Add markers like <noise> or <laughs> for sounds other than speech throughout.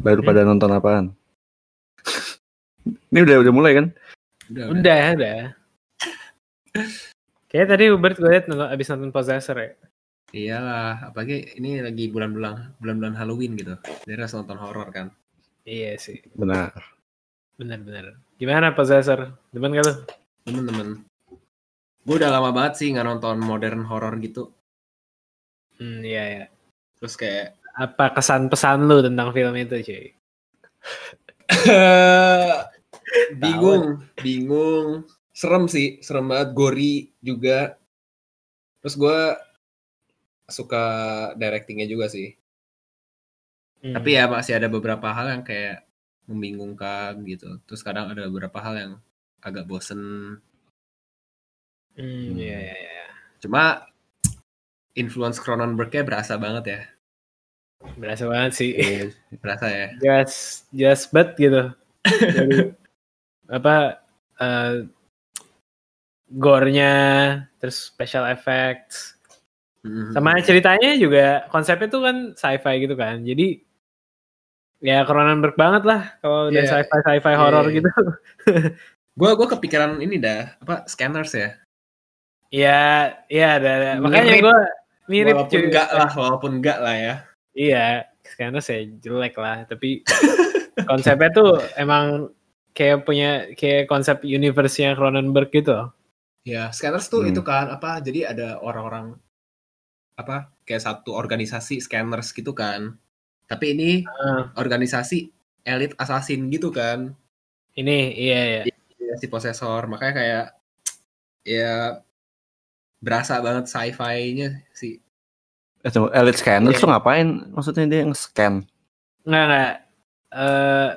Baru pada nonton apaan? Ini udah udah mulai kan? Udah, udah. Udah, udah. Kayak tadi Hubert gue liat nonton, abis nonton Possessor ya. Iyalah, apalagi ini lagi bulan-bulan bulan-bulan Halloween gitu. Jadi harus nonton horor kan. Iya sih, Benar. bener-bener. Gimana Possessor? Demen gak lu? Temen-temen. Gue udah lama banget sih nggak nonton modern horor gitu. Hmm, iya ya. Terus kayak Apa kesan pesan lu tentang film itu cuy? bingung, bingung. Serem sih, serem banget. Gori juga. Terus gue suka directingnya juga sih. Hmm. Tapi ya masih ada beberapa hal yang kayak membingungkan gitu. Terus kadang ada beberapa hal yang agak bosen. Hmm, iya iya iya. Cuma influence Cronenberg-nya berasa banget ya. Berasa banget sih. Iya. Berasa ya. <laughs> Just just bet gitu. Dari <laughs> apa eh gore-nya, terus special effects, Mhm. sama ceritanya juga konsepnya tuh kan sci-fi gitu kan. Jadi ya Cronenberg banget lah kalau udah Iya. sci-fi sci-fi Iya, horor iya. gitu. <laughs> Gue gua kepikiran ini dah apa scanners ya. Iya, iya ada. Makanya gue mirip walaupun cuy. enggak lah, walaupun enggak lah ya. Iya, karena saya jelek lah, tapi <laughs> konsepnya tuh emang kayak punya kayak konsep universe-nya Cronenberg gitu. Ya, scanners tuh Hmm. itu kan apa? Jadi ada orang-orang apa? Kayak satu organisasi scanners gitu kan. Tapi ini Ah, organisasi elit assassin gitu kan. ini iya ya. Ya, si posesor. Makanya kayak ya berasa banget sci-fi-nya sih. Eh, tunggu, Elite Scanner Iya. tuh ngapain? Maksudnya dia nge-scan. Enggak enggak. Eh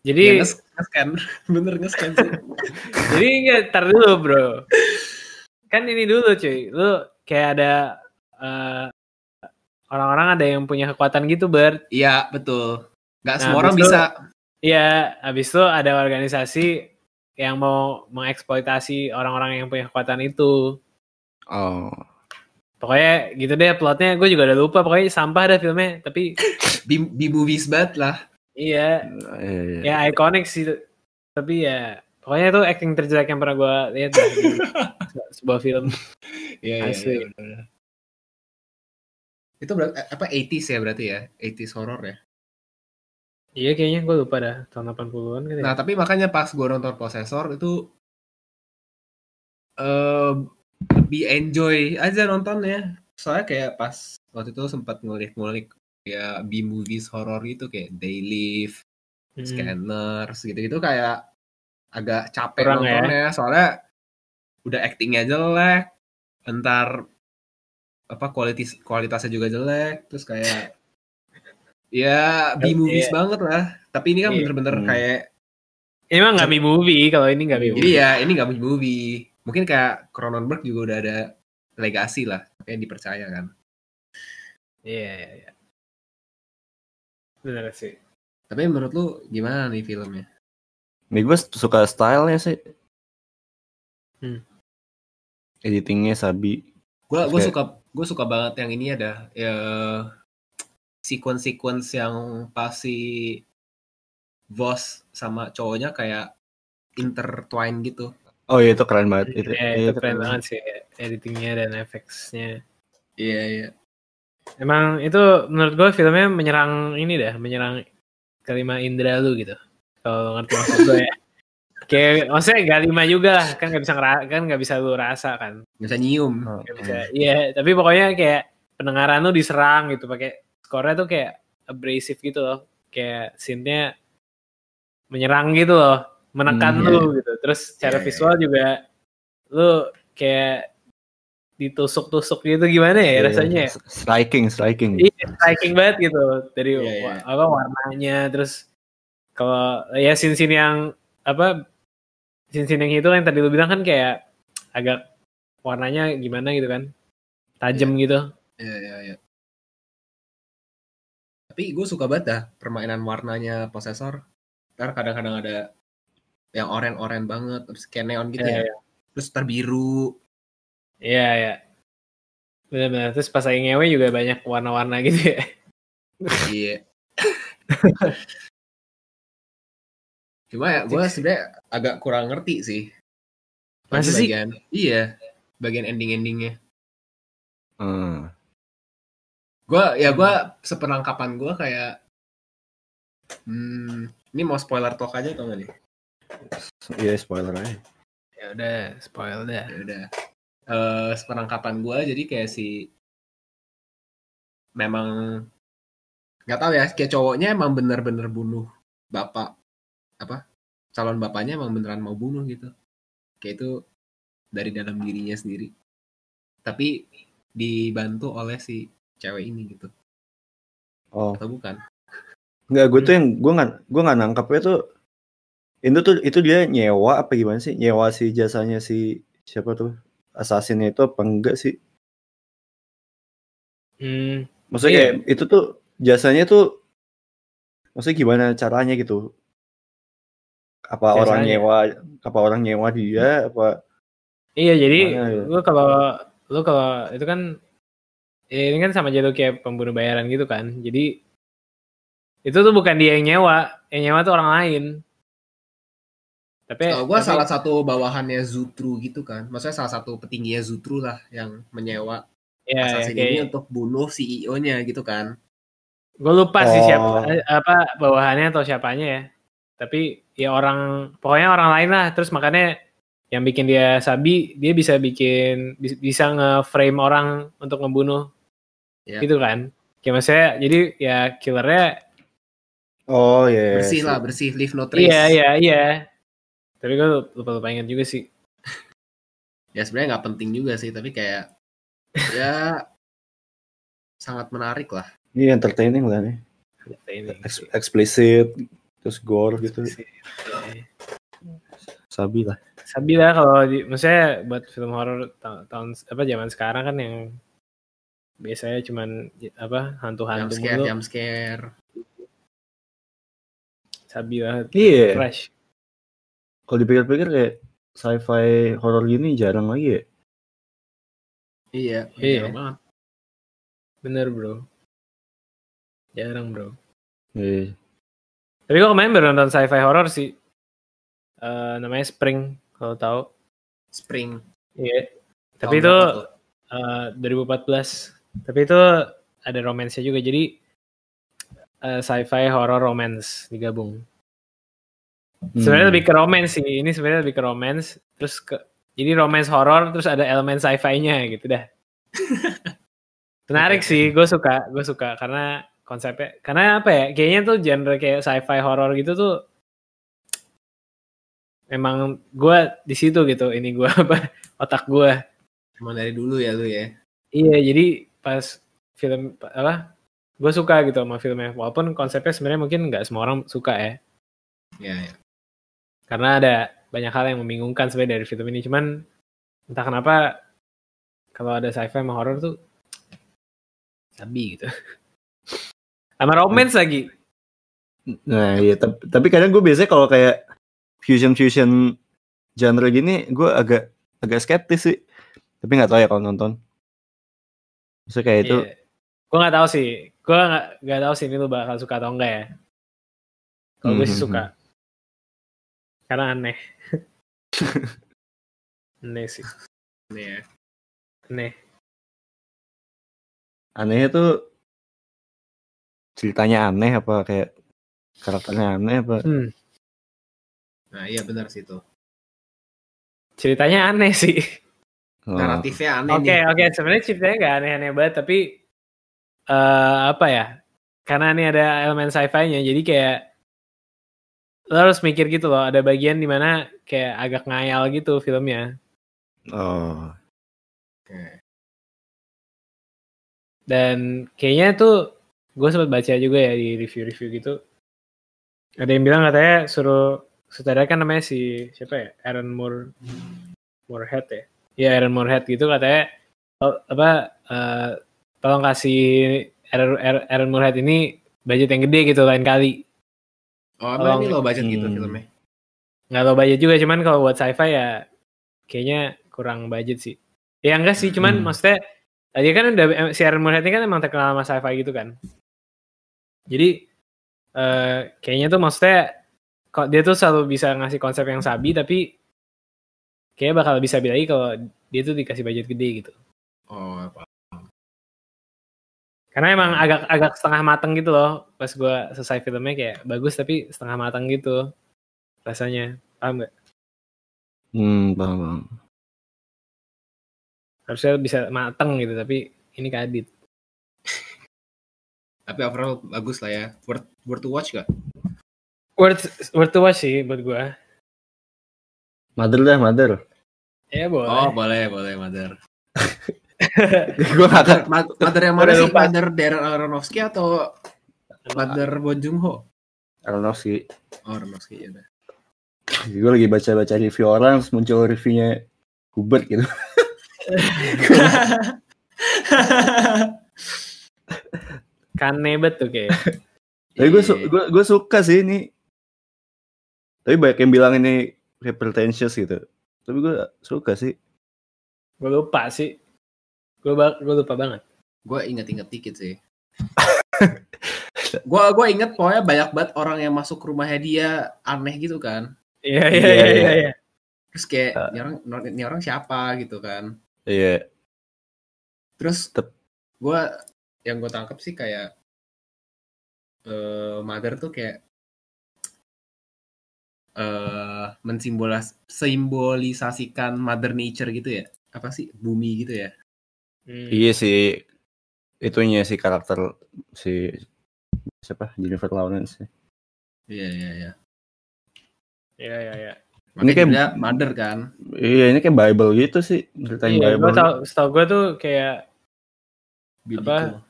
jadi Ya, nge- nge-scan. <laughs> Bener nge-scan sih. <laughs> jadi enggak tar dulu, Bro. Kan ini dulu cuy. Lu kayak ada eh, orang-orang ada yang punya kekuatan gitu, Bert. Iya, betul. Nggak Nah, semua orang itu- bisa. Iya, habis itu ada organisasi yang mau mengeksploitasi orang-orang yang punya kekuatan itu. Oh. Pokoknya gitu deh plotnya, gue juga udah lupa. Pokoknya sampah ada filmnya, tapi <laughs> Bi- Bi-movies banget lah. iya, Iya, iya. ya ikonik sih. Tapi ya, pokoknya itu acting terjelek yang pernah gue lihat di <laughs> sebuah film. Iya, iya, Asli. iya. Itu berarti apa 80s ya berarti ya? 80s horror ya. Iya kayaknya gue lupa dah, tahun 80-an kan ya. Nah, tapi makanya pas gue nonton Possessor itu eh lebih enjoy aja nontonnya. Soalnya kayak pas waktu itu sempat ngulik-ngulik ya B-movies horror gitu kayak They Live, Hmm. Scanners gitu-gitu kayak agak capek Kurang ya? nontonnya soalnya udah actingnya jelek, entar apa kualitas kualitasnya juga jelek, terus kayak <laughs> ya Iya. banget lah. Tapi ini kan Iya. bener-bener Hmm. kayak mah nggak movie kalau ini nggak Jadi movie. ya ini nggak movie. Mungkin kayak Cronenberg juga udah ada legasi lah, kayak dipercaya kan. Iya, iya, iya. Bener sih. Tapi menurut lu gimana nih filmnya? Nih gue suka stylenya sih. Hmm. Editingnya sabi. Gue gue suka gue suka banget yang ini ada ya sequence-sequence yang pas si Vos sama cowoknya kayak intertwine gitu. Oh iya itu keren banget. Itu, Iya, iya, itu keren banget sih editingnya dan efeknya. Iya iya. Emang itu menurut gue filmnya menyerang ini dah, menyerang kelima indera lu gitu. Kalau lo ngerti maksud gue ya. <laughs> Kayak maksudnya gak lima juga lah, kan gak bisa ngera- kan gak bisa lu rasa kan. Bisa nyium. Oh, Gak bisa. Iya, tapi pokoknya kayak pendengaran lu diserang gitu pakai skornya tuh kayak abrasive gitu loh. Kayak scene-nya menyerang gitu loh, menekan Hmm, lu gitu. Terus secara Iya, iya, visual juga lu kayak ditusuk-tusuk gitu gimana ya iya. rasanya ya? Striking, striking. Iya, striking banget gitu dari iya. wa- apa warnanya terus kalau ya scene-scene yang apa scene-scene yang itu yang tadi lu bilang kan kayak agak warnanya gimana gitu kan tajam gitu Iya iya iya. Tapi gue suka banget dah permainan warnanya Possessor. Ntar kadang-kadang ada yang oranye-oranye banget, terus kayak neon gitu Iya, ya. Terus terbiru. iya iya benar-benar terus pas lagi ngewe juga banyak warna-warna gitu ya Iya. <laughs> Cuma ya gue sebenarnya agak kurang ngerti sih. Masa Lagi sih? bagian, Iya, bagian ending-endingnya. Hmm. Gue ya gue sepenangkapan gue kayak, hmm, ini mau spoiler talk aja atau nggak nih? Iya spoiler aja. Ya udah, spoil dah. Ya udah. Eh sepenangkapan gue jadi kayak si memang nggak tahu ya kayak cowoknya emang bener-bener bunuh bapak apa calon bapaknya emang beneran mau bunuh gitu kayak itu dari dalam dirinya sendiri tapi dibantu oleh si cewek ini gitu Oh, atau bukan enggak gue tuh yang gue nggak gue nggak nangkapnya tuh itu tuh itu dia nyewa apa gimana sih? Nyewa si jasanya si siapa tuh? Assassinnya itu apa enggak sih? Hmm, Maksudnya Iya. kayak itu tuh jasanya tuh maksudnya gimana caranya gitu? Apa orang Jasanya. nyewa apa orang nyewa dia apa iya jadi ya? lu kalau lu kalau itu kan ya ini kan sama jatuh kayak pembunuh bayaran gitu kan. Jadi itu tuh bukan dia yang nyewa, yang nyewa tuh orang lain. Tapi Tau gue tapi- salah satu bawahannya Zutru gitu kan maksudnya salah satu petingginya Zutru lah yang menyewa ya, ya, assassin kayak- ini untuk bunuh CEO-nya gitu kan Gue lupa sih Oh. siapa eh, apa bawahannya atau siapanya ya. Tapi ya orang pokoknya orang lain lah. Terus makanya yang bikin dia sabi, dia bisa bikin bis- bisa nge-frame orang untuk ngebunuh. Ya. Gitu kan. Kayak maksudnya jadi ya killernya Oh iya. bersih sih. lah bersih leave no trace iya iya iya. Tapi gue lupa lupa ingat juga sih. <laughs> ya sebenarnya nggak penting juga sih tapi kayak <laughs> ya sangat menarik lah Ini entertaining lah nih. Ex- Explicit terus gore gitu. Sabi lah. Sabi lah kalau di, maksudnya buat film horor ta- tahun apa zaman sekarang kan yang biasanya cuman apa jump hantu-hantu scare mulu. jump scare Sabi lah. Iya. Fresh. Kalau dipikir-pikir kayak sci-fi horror gini jarang lagi ya. iya Iya. jarang banget Bener bro. Jarang bro. Iya. Tapi gue kemarin baru nonton sci-fi horror sih. Eh namanya Spring kalau tahu. spring Iya. Tapi Tahun itu berapa tuh? eh 2014. Tapi itu ada romance-nya juga. Jadi eh, sci-fi horror romance digabung. Sebenarnya Hmm. lebih ke romance sih. Ini sebenarnya lebih ke romance. Terus ke jadi romance horror terus ada elemen sci-fi-nya gitu dah. <laughs> Menarik sih, gue suka, gue suka karena konsepnya, karena apa ya? Kayaknya tuh genre kayak sci-fi horror gitu tuh memang gue di situ gitu. Ini gue <laughs> apa otak gue. emang dari dulu ya lu ya Iya, jadi pas film apa? Gue suka gitu sama filmnya. Walaupun konsepnya sebenarnya mungkin nggak semua orang suka ya. ya, ya. Karena ada banyak hal yang membingungkan sebenarnya dari film ini. Cuman entah kenapa kalau ada sci-fi sama horror tuh sabi gitu. <laughs> Sama romance lagi. Nah iya, tapi, tapi kadang gue biasanya kalau kayak fusion fusion genre gini, gue agak agak skeptis sih. Tapi nggak tahu ya kalau nonton. Maksudnya kayak itu, gue nggak tahu sih. Gue nggak nggak tahu sih ini lu bakal suka atau enggak ya. Kalau gue sih Mhm. suka karena aneh. <laughs> Aneh sih. Ini ya. aneh. Anehnya tuh ceritanya aneh apa kayak karakternya aneh apa? hmm, nah iya benar sih itu. Ceritanya aneh sih. Oh. naratifnya aneh Oke nih. oke. Sebenarnya ceritanya nggak aneh-aneh banget tapi eh apa ya? Karena ini ada elemen sci-fi-nya jadi kayak lo harus mikir gitu loh ada bagian di mana kayak agak ngayal gitu filmnya. Oh. Oke. dan kayaknya tuh gue sempat baca juga ya di review-review gitu. Ada yang bilang katanya suruh sutradara kan namanya si siapa ya? Aaron Moore Moorhead ya? Ya Aaron Moorhead gitu katanya oh, apa eh, tolong kasih Aaron, Aaron- Aaron Moorhead ini budget yang gede gitu lain kali oh emang ini lo budget gitu Hmm. filmnya nggak tahu budget juga cuman kalau buat sci-fi ya kayaknya kurang budget sih ya enggak sih cuman Hmm. maksudnya tadi kan udah si Aaron Moorhead ini kan emang terkenal sama sci-fi gitu kan jadi eh kayaknya tuh maksudnya kok dia tuh selalu bisa ngasih konsep yang sabi tapi kayaknya bakal bisa lagi kalau dia tuh dikasih budget gede gitu. Oh, apa? Karena emang agak agak setengah matang gitu loh pas gua selesai filmnya kayak bagus tapi setengah matang gitu rasanya paham nggak? Hmm, paham, paham. Harusnya bisa mateng gitu tapi ini kadit. <laughs> Tapi overall bagus lah ya. Worth, worth to watch gak? Worth worth to watch sih buat gua. Mother dah, mother. Ya boleh. Oh, boleh, boleh, Mother. <laughs> gue gak Mother yang mana sih? Mother Darren Aronofsky atau Mother Bon Joon Ho? Aronofsky. Oh, Aronofsky ya udah. Gue lagi baca-baca review orang, muncul reviewnya Hubert gitu. <laughs> Kan nebet tuh kayak. <laughs> Tapi gue Iya. gue gue suka sih ini. Tapi banyak yang bilang ini kayak pretentious gitu. Tapi gue suka sih. gue lupa sih. Gue gue lupa banget. Gue inget-inget dikit sih. <laughs> gue gue inget pokoknya banyak banget orang yang masuk rumahnya dia aneh gitu kan. Iya iya Iya, iya iya. iya. Terus kayak Uh. ini orang ini orang siapa gitu kan. Iya. Terus Tep- gue yang gue tangkap sih kayak eh mother tuh kayak eh mensimbolas simbolisasikan mother nature gitu ya apa sih bumi gitu ya Hmm. Iya sih. Itunya si karakter si siapa Jennifer Lawrence. sih. iya iya iya Iya iya iya. makanya kayak- dia mother kan Iya ini kayak Bible gitu sih ceritain Iya, Bible. gue tau, setahu gue tuh kayak biblical.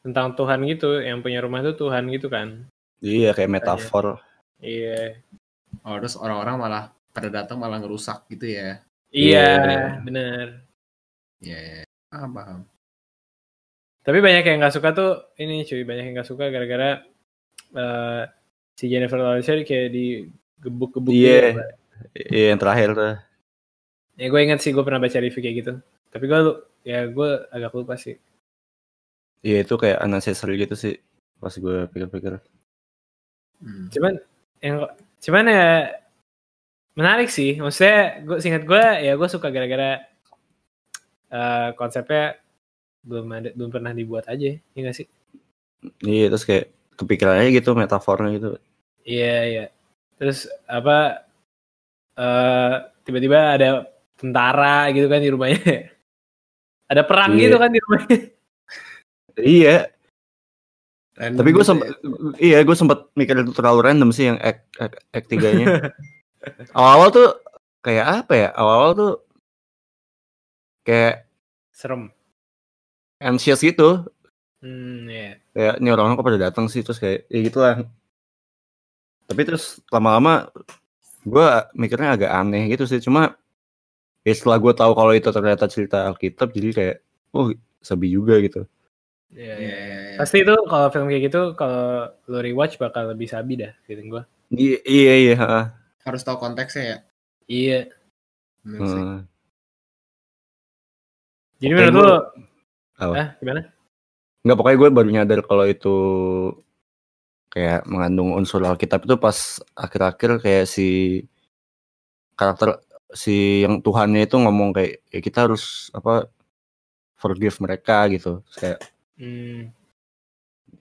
tentang Tuhan gitu, yang punya rumah tuh Tuhan gitu kan. Iya kayak metafor. Iya. oh terus orang-orang malah pada datang malah ngerusak gitu ya Iya, Iya. bener. Iya iya paham paham Tapi banyak yang nggak suka tuh ini cuy, banyak yang nggak suka gara-gara eh, si Jennifer Lawrence kayak digebuk-gebuk Iya. gitu. Iya yang terakhir tuh. Ya gue ingat sih gue pernah baca review kayak gitu. Tapi gue ya gue agak lupa sih. Iya itu kayak unnecessary gitu sih. Pas gue pikir-pikir. Hmm. Cuman yang cuman ya menarik sih. Maksudnya gue singkat gue ya gue suka gara-gara eh, konsepnya belum ada belum pernah dibuat aja, ya nggak sih? Iya terus kayak kepikirannya gitu metafornya gitu. Iya iya. Terus apa eh tiba-tiba ada tentara gitu kan di rumahnya. <laughs> ada perang Iya. gitu kan di rumahnya. <laughs> Iya. Random Tapi gue gitu sempet, ya. iya gue sempet mikir itu terlalu random sih yang act, act, act tiganya. <laughs> Awal-awal tuh kayak apa ya? Awal-awal tuh kayak Serem. anxious gitu. Hmm, ya. Kayak ini orang-orang kok pada datang sih terus kayak ya gitulah. Tapi terus lama-lama gue mikirnya agak aneh gitu sih. Cuma ya setelah gue tahu kalau itu ternyata cerita Alkitab jadi kayak oh sabi juga gitu. Iya, Iya, iya. iya. Pasti itu kalau film kayak gitu kalau lo rewatch bakal lebih sabi dah feeling gua. Iya iya iya. ha. harus tahu konteksnya ya Iya. Hmm. Jadi menurut lo Apa? ah gimana? Enggak pokoknya gue baru nyadar kalau itu kayak mengandung unsur Alkitab itu pas akhir-akhir kayak si karakter si yang Tuhannya itu ngomong kayak ya kita harus apa forgive mereka gitu Terus kayak Hmm.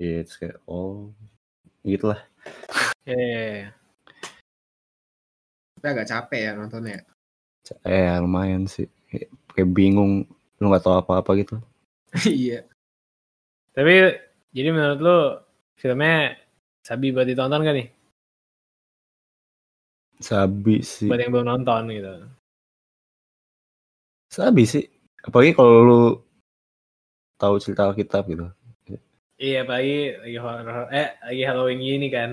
ya terus kayak oh gitulah Ya, ya, ya. tapi agak capek ya nontonnya eh lumayan sih kayak bingung lu nggak tahu apa-apa gitu <laughs> iya Tapi jadi menurut lo filmnya sabi buat ditonton gak nih? sabi sih Buat yang belum nonton gitu. sabi sih apalagi kalau lu tahu cerita Alkitab gitu Iya, apalagi lagi horror eh lagi Halloween gini kan.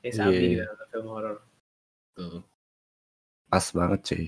Kayak sabi Iya. gitu film horor. tuh pas banget cuy